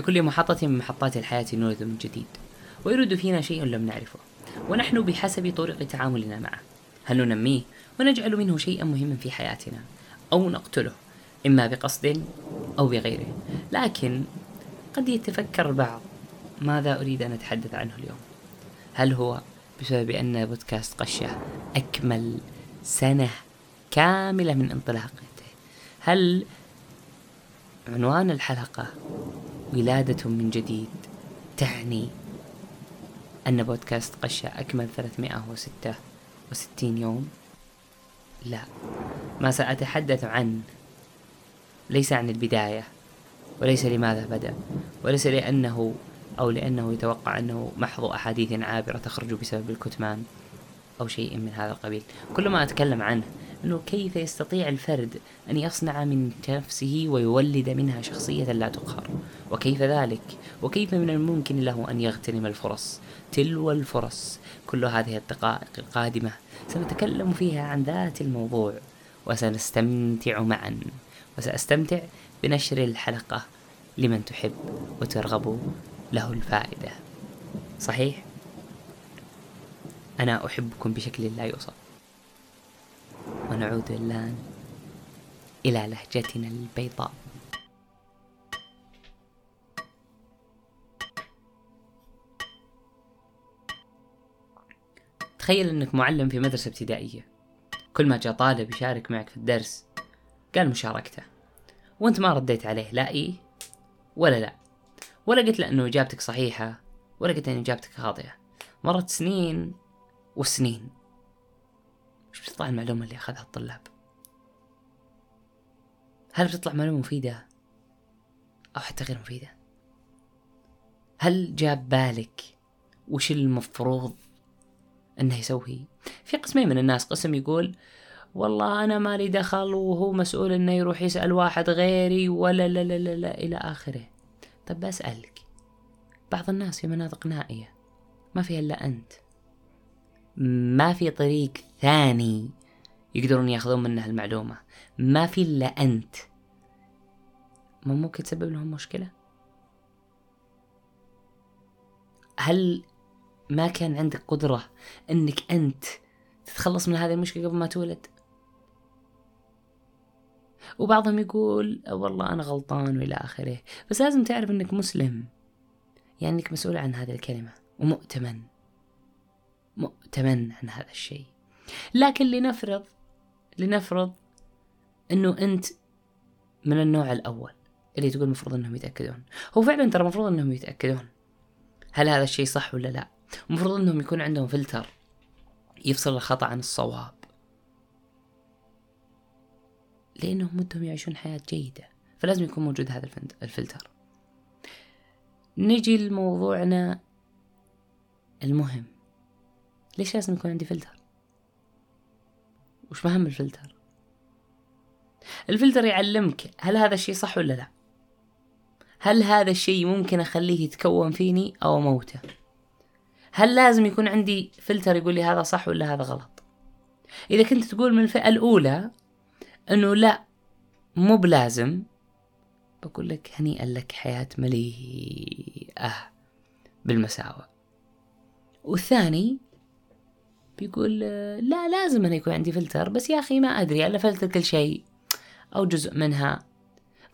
لكل محطة من محطات الحياة نولد من جديد ويرد فينا شيء لم نعرفه ونحن بحسب طرق تعاملنا معه. هل ننميه ونجعل منه شيئا مهما في حياتنا أو نقتله إما بقصد أو بغيره؟ لكن قد يتفكر البعض ماذا أريد أن أتحدث عنه اليوم؟ هل هو بسبب أن بودكاست قشة أكمل سنة كاملة من انطلاقته؟ هل عنوان الحلقة ولادة من جديد تعني أن بودكاست قشة أكمل 366 يوم؟ لا. ما سأتحدث عن ليس عن البداية وليس لماذا بدأ وليس لأنه أو لأنه يتوقع أنه محض أحاديث عابرة تخرج بسبب الكتمان أو شيء من هذا القبيل. كل ما أتكلم عنه أنه كيف يستطيع الفرد أن يصنع من نفسه ويولد منها شخصية لا تقهر؟ وكيف ذلك؟ وكيف من الممكن له أن يغتنم الفرص؟ تلو الفرص. كل هذه الدقائق القادمة سنتكلم فيها عن ذات الموضوع وسنستمتع معا. وسأستمتع بنشر الحلقة لمن تحب وترغب له الفائدة. صحيح؟ أنا أحبكم بشكل لا يوصف. ونعود الآن إلى لهجتنا البيضاء. تخيل أنك معلم في مدرسة ابتدائية. كل ما جاء طالب يشارك معك في الدرس قال مشاركته. وأنت ما رديت عليه لا إيه ولا لا. ولا قلت له إنه إجابتك صحيحة ولا قلت انه إجابتك خاطئة. مرت سنين وسنين. وش بتطلع المعلومة اللي أخذها الطلاب؟ هل بتطلع معلومة مفيدة أو حتى غير مفيدة؟ هل جاب بالك وش المفروض إنه يسوي؟ في قسمين من الناس قسم يقول والله أنا مالي دخل وهو مسؤول إنه يروح يسأل واحد غيري ولا لا لا لا, لا إلى آخره. طب بسالك بعض الناس في مناطق نائية ما فيها إلا أنت. ما في طريق ثاني يقدرون ياخذون منه المعلومة. ما في إلا أنت. ما ممكن تسبب لهم مشكلة؟ هل ما كان عندك قدرة إنك أنت تتخلص من هذه المشكلة قبل ما تولد؟ وبعضهم يقول والله أنا غلطان وإلى آخره. بس لازم تعرف أنك مسلم. يعني أنك مسؤول عن هذه الكلمة ومؤتمن. مؤتمن عن هذا الشيء. لكن لنفرض لنفرض أنه أنت من النوع الأول اللي تقول المفروض أنهم يتأكدون. هو فعلا ترى المفروض أنهم يتأكدون. هل هذا الشيء صح ولا لا؟ المفروض أنهم يكون عندهم فلتر يفصل الخطأ عن الصواب. لأنهم ودهم يعيشون حياة جيدة. فلازم يكون موجود هذا الفلتر. نجي لموضوعنا المهم. ليش لازم يكون عندي فلتر؟ وش مهم الفلتر؟ الفلتر يعلمك هل هذا الشيء صح ولا لا. هل هذا الشيء ممكن أخليه يتكون فيني أو أموته؟ هل لازم يكون عندي فلتر يقول لي هذا صح ولا هذا غلط؟ إذا كنت تقول من الفئة الأولى أنه لا مو بلازم بقول لك هنيئا لك حياة مليئة بالمساوئ. والثاني بيقول لا لازم أنا يكون عندي فلتر بس يا أخي ما أدري ألا فلتر كل شيء أو جزء منها.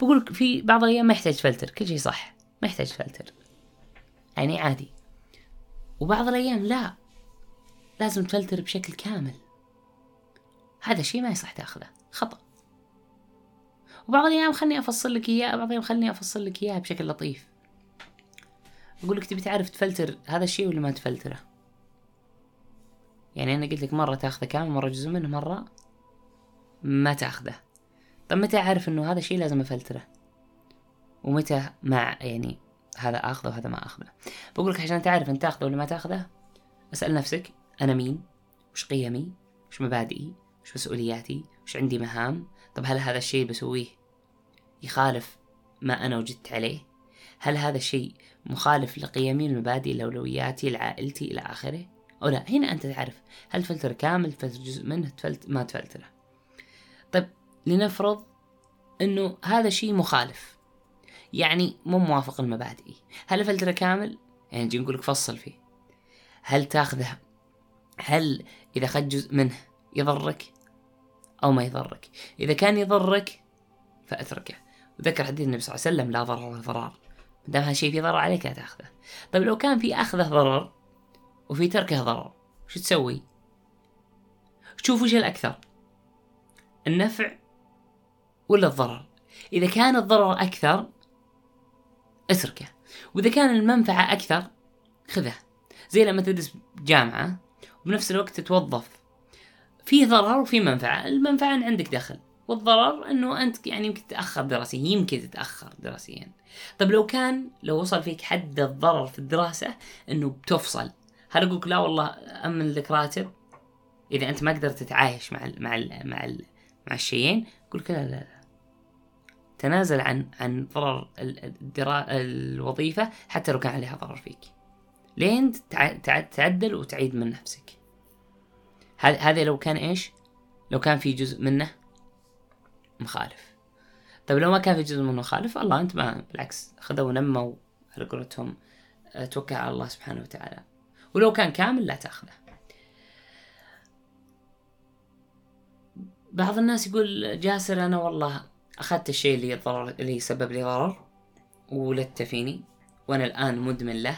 بقول في بعض الأيام ما يحتاج فلتر كل شيء صح ما يحتاج فلتر. يعني عادي. وبعض الأيام لا لازم تفلتر بشكل كامل. هذا شيء ما يصح تأخذه خطأ. وبعض الأيام خلني أفصل لك إياه بعض الأيام خلني أفصل لك إياه بشكل لطيف. أقول لك تبي تعرف تفلتر هذا الشيء ولا ما تفلتره؟ يعني أنا قلت لك مرة تاخذه كامل مرة جزء منه مرة ما تاخذه. طب متى أعرف إنه هذا الشيء لازم أفلتره؟ ومتى مع يعني هذا أخذه وهذا ما أخذه؟ بقول لك عشان تعرف انت تاخذه ولا ما تاخذه أسأل نفسك أنا مين؟ وش قيمي؟ وش مبادئي؟ وش مسؤولياتي؟ وش عندي مهام؟ طب هل هذا الشيء بسويه يخالف ما أنا وجدت عليه؟ هل هذا الشيء مخالف لقيمي المبادئ لأولوياتي لعائلتي إلى آخره؟ أو لا هنا أنت تعرف هل تفلتر كامل تفلتر جزء منه تفلت ما تفلتره. طيب لنفرض إنه هذا الشيء مخالف. يعني مو موافق المبادئ. هل الفلتر كامل؟ يعني نجي نقول لك فصل فيه. هل تاخذه؟ هل إذا أخذت جزء منه يضرك أو ما يضرك؟ إذا كان يضرك فأتركه. وذكر حديث النبي صلى الله عليه وسلم لا ضرر ولا ضرار. ما دام هالشيء فيه ضرر عليك لا تاخذه. طيب لو كان في أخذه ضرر وفي تركه ضرر. شو تسوي؟ شوف وش الأكثر. النفع ولا الضرر؟ إذا كان الضرر أكثر اتركه. وإذا كان المنفعة أكثر خذه. زي لما تدرس جامعة وبنفس الوقت تتوظف. في ضرر وفي منفعة. المنفعة إن عندك دخل. والضرر إنه أنت يعني يمكن تتأخر دراسيا. يمكن تتأخر دراسيا. طيب لو كان لو وصل فيك حد الضرر في الدراسة إنه بتفصل. هل أقول لا والله امن لك راتب إذا أنت ما قدرت تتعايش مع ال مع ال مع ال مع الشيئين قول لا لا لا. تنازل عن عن ضرر الدرا الوظيفة حتى لو كان عليها ضرر فيك. لين تعدل وتعيد من نفسك. هذا لو كان إيش؟ لو كان في جزء منه مخالف. طيب لو ما كان في جزء منه مخالف الله أنت ما بالعكس خذوا ونموا على قولتهم توكل على الله سبحانه وتعالى. ولو كان كامل لا تأخذه. بعض الناس يقول جاسر أنا والله أخذت الشيء اللي ضرر اللي سبب لي ضرر ولدت فيني وأنا الآن مدمن له.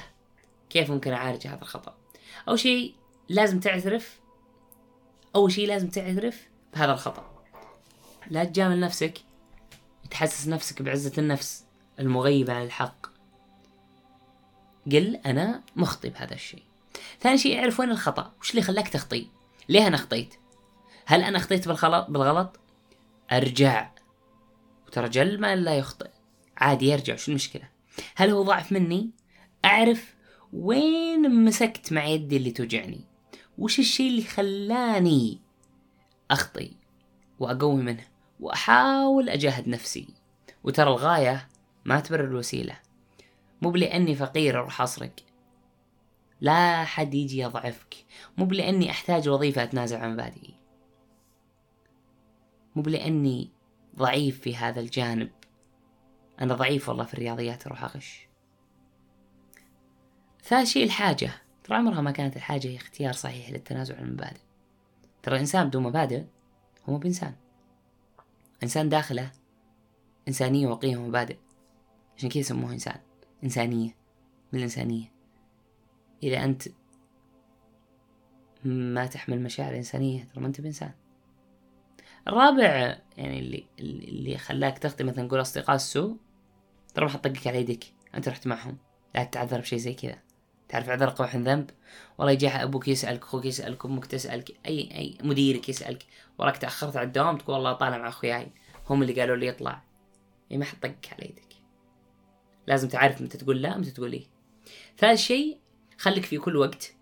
كيف ممكن أعالج هذا الخطأ؟ اول شيء لازم تعترف اول شيء لازم تعترف بهذا الخطأ. لا تجامل نفسك تحسس نفسك بعزة النفس المغيبة عن الحق. قل أنا مخطئ بهذا الشيء. ثاني شيء اعرف وين الخطأ وش اللي خلاك تخطي؟ ليه أنا أخطيت هل أنا أخطيت بالغلط بالغلط؟ أرجع. وترى جل ما لا يخطئ. عادي يرجع شو المشكلة؟ هل هو ضعف مني؟ أعرف وين مسكت مع يدي اللي توجعني. وش الشيء اللي خلاني أخطي؟ وأقوي منه. وأحاول أجاهد نفسي. وترى الغاية ما تبرر الوسيلة. مو بلأني فقير أروح أسرق. لا حد يجي يضعفك. مو بلأني أحتاج وظيفة أتنازل عن مبادئي مو بلأني ضعيف في هذا الجانب. أنا ضعيف والله في الرياضيات أروح أغش. ثالث شيء الحاجة. ترى عمرها ما كانت الحاجة هي اختيار صحيح للتنازل عن المبادئ ترى الإنسان بدون مبادئ هو مو بإنسان. إنسان داخله إنسانية وقيم ومبادئ. عشان كذا يسموه إنسان؟ إنسانية. من الإنسانية؟ إذا أنت ما تحمل مشاعر إنسانية ترى ما أنت بإنسان. الرابع يعني اللي اللي خلاك تخطي مثلا نقول أصدقاء السوء ترى ما حطقك على يدك أنت رحت معهم. لا تتعذر بشيء زي كذا. تعرف عذر قبح ذنب؟ والله يجي أبوك يسألك أخوك يسألك أمك تسألك اي أي مديرك يسألك. وراك تاخرت على الدوام تقول والله طالع مع أخوياي. هم اللي قالوا لي يطلع. يعني ما حطقك على يدك. لازم تعرف متى تقول لا متى تقول إيه. ثالث شيء خليك في كل وقت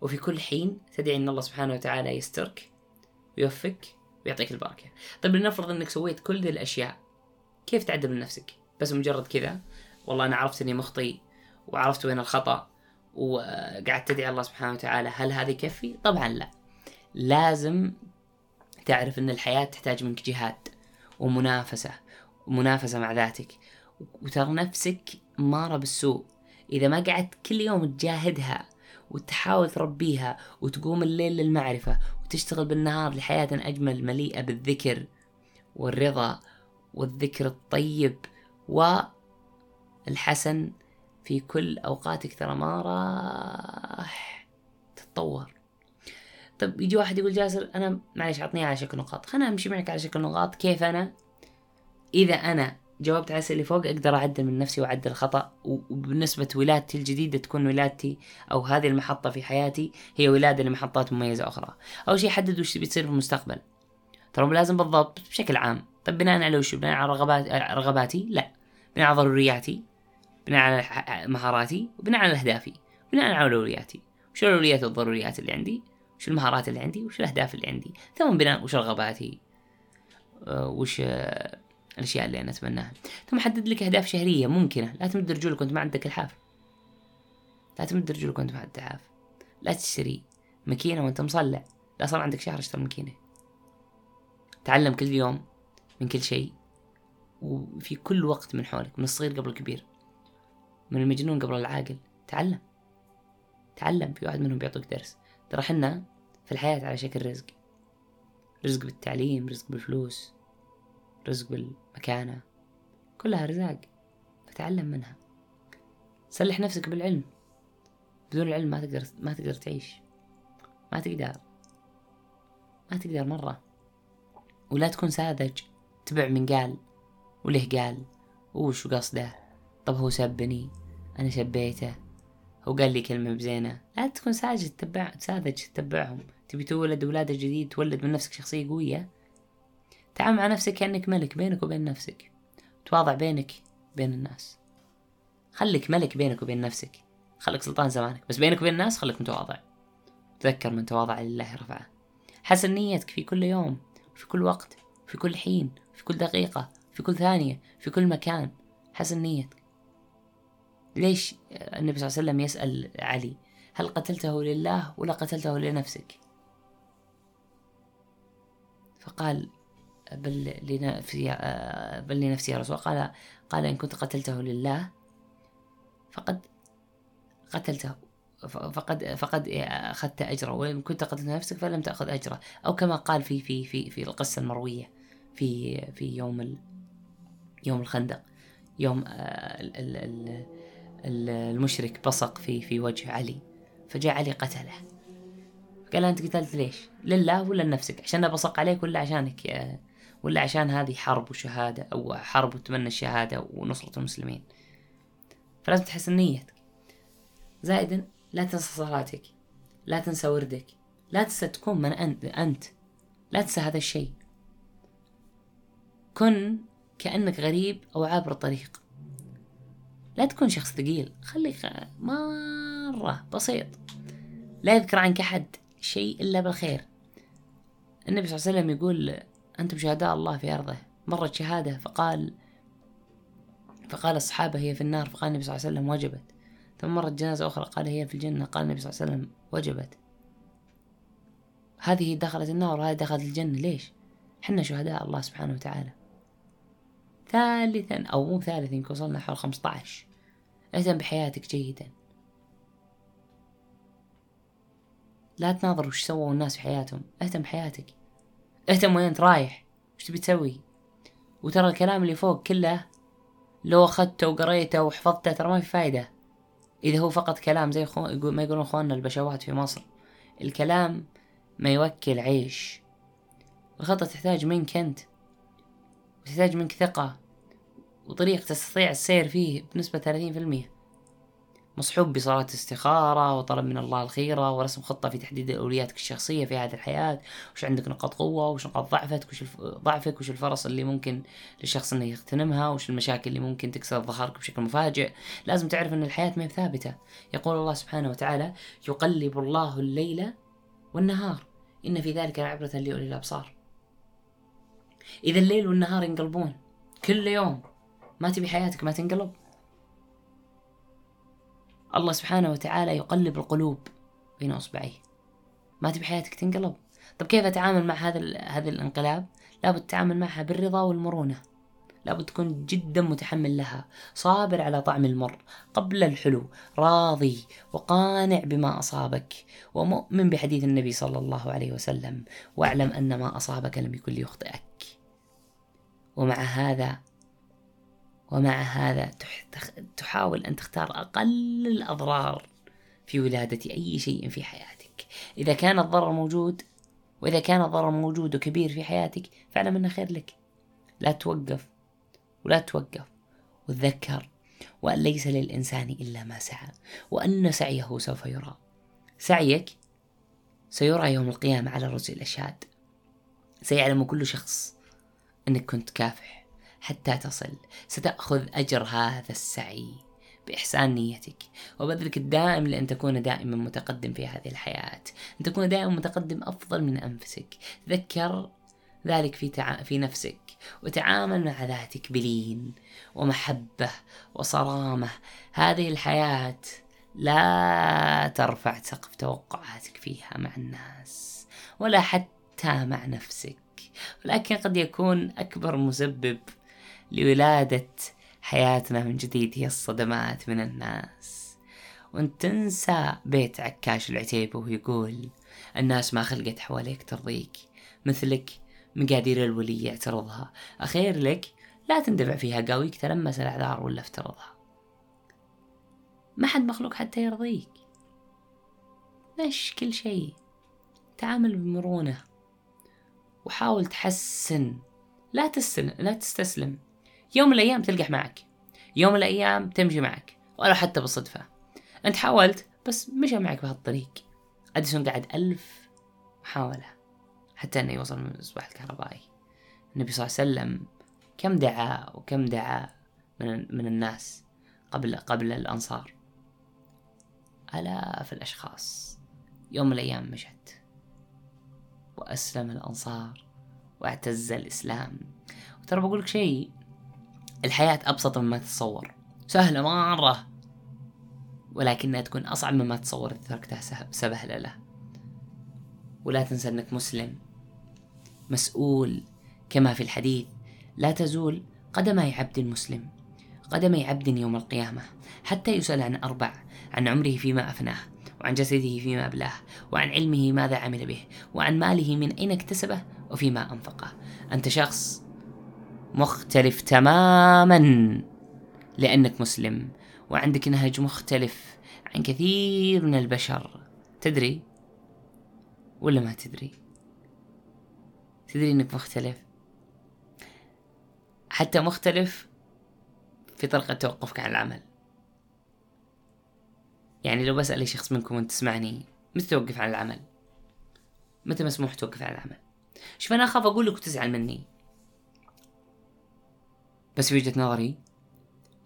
وفي كل حين تدعي إن الله سبحانه وتعالى يسترك ويوفقك ويعطيك البركة. طيب لنفرض إنك سويت كل ذي الأشياء كيف تعدل من نفسك؟ بس مجرد كذا؟ والله أنا عرفت إني مخطي وعرفت وين الخطأ وقاعد تدعي الله سبحانه وتعالى هل هذا يكفي؟ طبعا لا. لازم تعرف إن الحياة تحتاج منك جهاد ومنافسة ومنافسة مع ذاتك وترى نفسك مارة بالسوء. إذا ما قعدت كل يوم تجاهدها وتحاول تربيها وتقوم الليل للمعرفة وتشتغل بالنهار لحياة أجمل مليئة بالذكر والرضا والذكر الطيب والحسن في كل أوقاتك ترى ما راح تتطور. طب يجي واحد يقول جاسر أنا معلش عطني على شكل نقاط. خلنا أمشي معك على شكل نقاط. كيف أنا؟ إذا أنا جاوبت على اللي فوق أقدر أعدل من نفسي وأعدل الخطأ وبالنسبة ولادتي الجديدة تكون ولادتي أو هذه المحطة في حياتي هي ولادة لمحطات مميزة أخرى. أول شيء حدد وش تبي تصير في المستقبل. ترى مو لازم بالضبط بشكل عام. طب بناء على وش؟ بناء على رغبات رغباتي؟ لا. بناء على ضرورياتي. بناء على مهاراتي. وبناء على أهدافي. بناء على أولوياتي. وش الأولويات؟ والضروريات اللي عندي. وش المهارات اللي عندي؟ وش الأهداف اللي عندي؟ ثم بناء وش رغباتي؟ آه، وش الأشياء اللي أنا أتمناها. ثم حدد لك أهداف شهرية ممكنة. لا تمد رجولك وأنت ما عندك الحاف. لا تمد رجولك وأنت ما عندك الحاف لا تشتري ماكينة وأنت مصلع. لا صار عندك شهر اشتري ماكينة. تعلم كل يوم من كل شيء وفي كل وقت من حولك من الصغير قبل الكبير من المجنون قبل العاقل. تعلم. تعلم. في واحد منهم بيعطوك درس. ترى حنا في الحياة على شكل رزق. رزق بالتعليم رزق بالفلوس. رزق بالمكانة. كلها أرزاق فتعلم منها. سلح نفسك بالعلم. بدون العلم ما تقدر ما تقدر تعيش. ما تقدر. ما تقدر مرة. ولا تكون ساذج. تبع من قال. وله قال؟ وش قصده؟ طب هو سبني. أنا سبيته هو قال لي كلمة بزينة. لا تكون ساذج. تتبع ساذج. تتبعهم. تبي تولد ولادة جديد. تولد من نفسك شخصية قوية. تعامل مع نفسك كأنك ملك بينك وبين نفسك. تواضع بينك بين الناس. خليك ملك بينك وبين نفسك. خليك سلطان زمانك. بس بينك وبين الناس خليك متواضع. تذكر من تواضع لله رفعه. حسن نيتك في كل يوم في كل وقت في كل حين في كل دقيقة في كل ثانية في كل مكان. حسن نيتك ليش النبي صلى الله عليه وسلم يسأل علي؟ هل قتلته لله ولا قتلته لنفسك؟ فقال بل لنفسي بل لنفسي يا رسول قال قال إن كنت قتلته لله فقد قتلته. فقد فقد أخذت أجره. وإن كنت قتلت نفسك فلم تأخذ أجره. أو كما قال في في في في القصة المروية في في يوم يوم الخندق. يوم آه، المشرك بصق في في وجه علي. فجاء علي قتله. قال أنت قتلت ليش؟ لله ولا لنفسك؟ عشان بصق عليك ولا عشانك ولا عشان هذه حرب وشهادة أو حرب وتمنى الشهادة ونصرة المسلمين. فلازم تحسن نيتك زائدا لا تنسى صلاتك. لا تنسى وردك. لا تنسى تكون من أنت. لا تنسى هذا الشيء. كن كأنك غريب أو عابر الطريق لا تكون شخص ثقيل. خليك مرة بسيط. لا يذكر عنك أحد شيء إلا بالخير. النبي صلى الله عليه وسلم يقول أنتم شهداء الله في أرضه. مرت شهادة فقال فقال الصحابة هي في النار فقال النبي صلى الله عليه وسلم وجبت. ثم مرت جنازة أخرى قال هي في الجنة قال النبي صلى الله عليه وسلم وجبت. هذه دخلت النار وهذه دخلت الجنة ليش؟ حنا شهداء الله سبحانه وتعالى. ثالثا أو مو ثالثا يمكن وصلنا حول 15 اهتم بحياتك جيدا. لا تناظر وش سووا الناس في حياتهم. اهتم بحياتك. اهتم وين أنت رايح؟ وش تبي تسوي؟ وترى الكلام اللي فوق كله لو أخذته وقريته وحفظته ترى ما في فايدة. إذا هو فقط كلام زي خو... ما يقولون إخواننا البشوات في مصر. الكلام ما يوكل عيش. الخطة تحتاج منك أنت. وتحتاج منك ثقة. وطريق تستطيع السير فيه بنسبة ثلاثين في المية. مصحوب بصلاة استخارة وطلب من الله الخيرة ورسم خطة في تحديد أولوياتك الشخصية في هذه الحياة. وش عندك نقاط قوة؟ وش نقاط ضعفك؟ وش الف... ضعفك؟ وش الفرص اللي ممكن للشخص إنه يغتنمها؟ وش المشاكل اللي ممكن تكسر ظهرك بشكل مفاجئ؟ لازم تعرف إن الحياة ما ثابتة يقول الله سبحانه وتعالى يقلب الله الليل والنهار. إن في ذلك لعبرة لأولي الأبصار. إذا الليل والنهار ينقلبون كل يوم. ما تبي حياتك ما تنقلب. الله سبحانه وتعالى يقلب القلوب بين أصبعيه. ما تبي حياتك تنقلب؟ طب كيف أتعامل مع هذا هذا الانقلاب؟ لابد تتعامل معها بالرضا والمرونة. لابد تكون جدا متحمل لها صابر على طعم المر قبل الحلو راضي وقانع بما أصابك ومؤمن بحديث النبي صلى الله عليه وسلم واعلم أن ما أصابك لم يكن ليخطئك. ومع هذا ومع هذا تحاول أن تختار أقل الأضرار في ولادة أي شيء في حياتك. إذا كان الضرر موجود وإذا كان الضرر موجود وكبير في حياتك فاعلم أنه خير لك. لا توقف ولا توقف وتذكر وأن ليس للإنسان إلا ما سعى وأن سعيه سوف يرى. سعيك سيرى يوم القيامة على رؤوس الأشهاد. سيعلم كل شخص أنك كنت كافح. حتى تصل. ستأخذ أجر هذا السعي بإحسان نيتك. وبذلك الدائم لأن تكون دائما متقدم في هذه الحياة. أن تكون دائما متقدم أفضل من أنفسك. تذكر ذلك في, تع... في نفسك. وتعامل مع ذاتك بلين ومحبة وصرامة. هذه الحياة لا ترفع سقف توقعاتك فيها مع الناس. ولا حتى مع نفسك. ولكن قد يكون أكبر مسبب لولادة حياتنا من جديد هي الصدمات من الناس. وانت تنسى بيت عكاش العتيبة ويقول الناس ما خلقت حواليك ترضيك مثلك مقادير الولي يعترضها. أخير لك لا تندفع فيها قويك تلمس الأعذار ولا افترضها. ما حد مخلوق حتى يرضيك. مش كل شيء تعامل بمرونة؟ وحاول تحسن. لا تستسلم لا تستسلم. يوم من الأيام تلقح معك. يوم من الأيام تمشي معك. ولو حتى بالصدفة. أنت حاولت بس مشى معك بهالطريق. أديسون قعد ألف محاولة. حتى أنه يوصل من المصباح الكهربائي. النبي صلى الله عليه وسلم كم دعا وكم دعا من, من الناس قبل قبل الأنصار. آلاف الأشخاص يوم من الأيام مشت. وأسلم الأنصار واعتز الإسلام. وترى بقولك شيء الحياة أبسط مما تتصور. سهلة مرة ولكنها تكون أصعب مما تتصور إذا تركتها سبهلة له. ولا تنسى أنك مسلم مسؤول كما في الحديث لا تزول قدمي عبد مسلم قدمي عبد يوم القيامة حتى يسأل عن أربع عن عمره فيما أفناه وعن جسده فيما أبلاه وعن علمه ماذا عمل به وعن ماله من أين اكتسبه وفيما أنفقه. أنت شخص مختلف تماما. لأنك مسلم وعندك نهج مختلف عن كثير من البشر. تدري ولا ما تدري؟ تدري إنك مختلف؟ حتى مختلف في طريقة توقفك عن العمل. يعني لو بسأل أي شخص منكم وأنت تسمعني متى توقف عن العمل؟ متى مسموح توقف عن العمل؟ شوف أنا أخاف أقول لك وتزعل مني. بس في وجهة نظري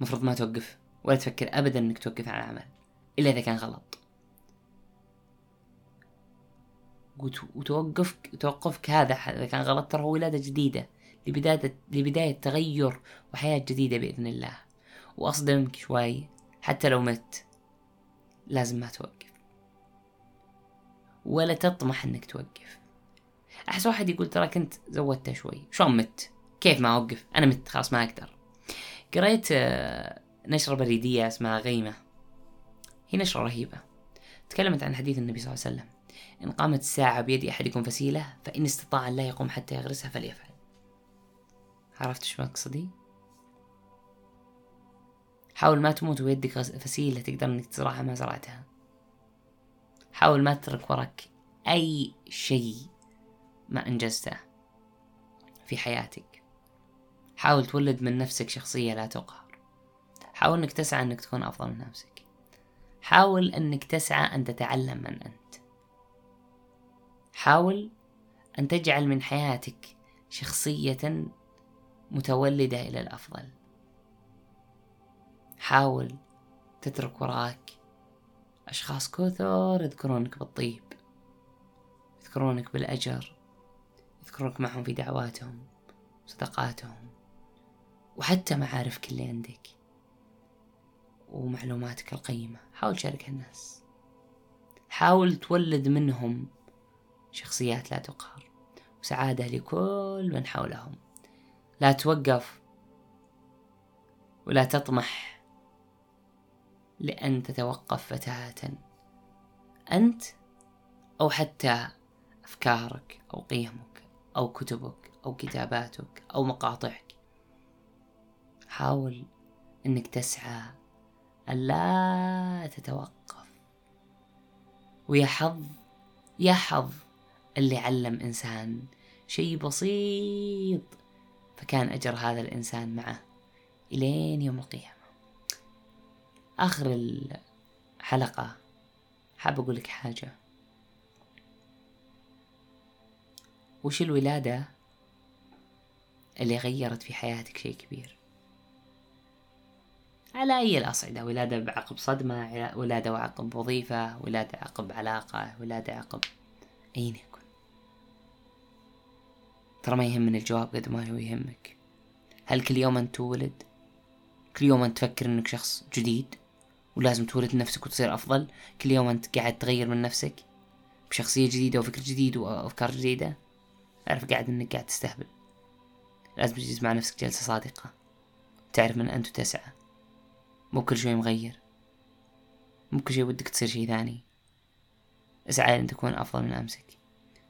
مفروض ما توقف ولا تفكر أبدا إنك توقف عن العمل إلا إذا كان غلط. وتوقفك توقفك هذا إذا كان غلط ترى هو ولادة جديدة لبداية لبداية تغير وحياة جديدة بإذن الله. وأصدمك شوي حتى لو مت لازم ما توقف. ولا تطمح إنك توقف. أحس واحد يقول ترى كنت زودتها شوي شلون مت؟ كيف ما أوقف؟ أنا مت خلاص ما أقدر. قريت آه، نشرة بريدية اسمها غيمة. هي نشرة رهيبة. تكلمت عن حديث النبي صلى الله عليه وسلم. إن قامت الساعة بيد أحدكم فسيلة فإن استطاع أن لا يقوم حتى يغرسها فليفعل. عرفت شو مقصدي؟ حاول ما تموت ويدك فسيلة تقدر إنك تزرعها ما زرعتها. حاول ما تترك وراك أي شيء ما أنجزته في حياتك. حاول تولد من نفسك شخصية لا تقهر. حاول إنك تسعى إنك تكون أفضل من نفسك. حاول إنك تسعى أن تتعلم من أنت. حاول أن تجعل من حياتك شخصية متولدة إلى الأفضل. حاول تترك وراك أشخاص كثر يذكرونك بالطيب يذكرونك بالأجر يذكرونك معهم في دعواتهم صدقاتهم وحتى معارفك اللي عندك ومعلوماتك القيمة. حاول تشاركها الناس حاول تولد منهم شخصيات لا تقهر. وسعادة لكل من حولهم. لا توقف ولا تطمح لأن تتوقف فتاة. أنت أو حتى أفكارك أو قيمك أو كتبك أو كتاباتك أو مقاطعك. حاول أنك تسعى ألا تتوقف. ويا حظ يا حظ اللي علم إنسان شيء بسيط فكان أجر هذا الإنسان معه إلين يوم القيامة. آخر الحلقة حاب أقول لك حاجة. وش الولادة اللي غيرت في حياتك شيء كبير؟ على أي الأصعدة. ولادة بعقب صدمة ولادة عقب وظيفة ولادة عقب علاقة ولادة عقب أين يكن ترى ما يهمني الجواب قد ما هو يهمك. هل كل يوم أنت تولد؟ كل يوم أنت تفكر أنك شخص جديد ولازم تولد نفسك وتصير أفضل. كل يوم أنت قاعد تغير من نفسك بشخصية جديدة وفكر جديد وأفكار جديدة. أعرف قاعد أنك قاعد تستهبل. لازم تجلس مع نفسك جلسة صادقة. تعرف من أنت تسعى مو كل شوي مغير. مو كل شوي ودك تصير شي ثاني. اسعى أن تكون أفضل من أمسك.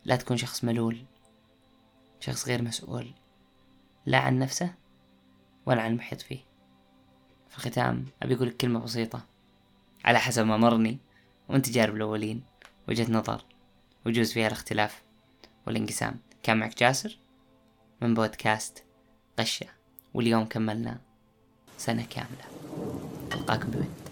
لا تكون شخص ملول. شخص غير مسؤول. لا عن نفسه ولا عن المحيط فيه. في الختام أبي أقول كلمة بسيطة. على حسب ما مرني وأنت تجارب الأولين. وجهة نظر. وجوز فيها الاختلاف والانقسام. كان معك جاسر؟ من بودكاست قشة واليوم كملنا سنة كاملة. takip edin.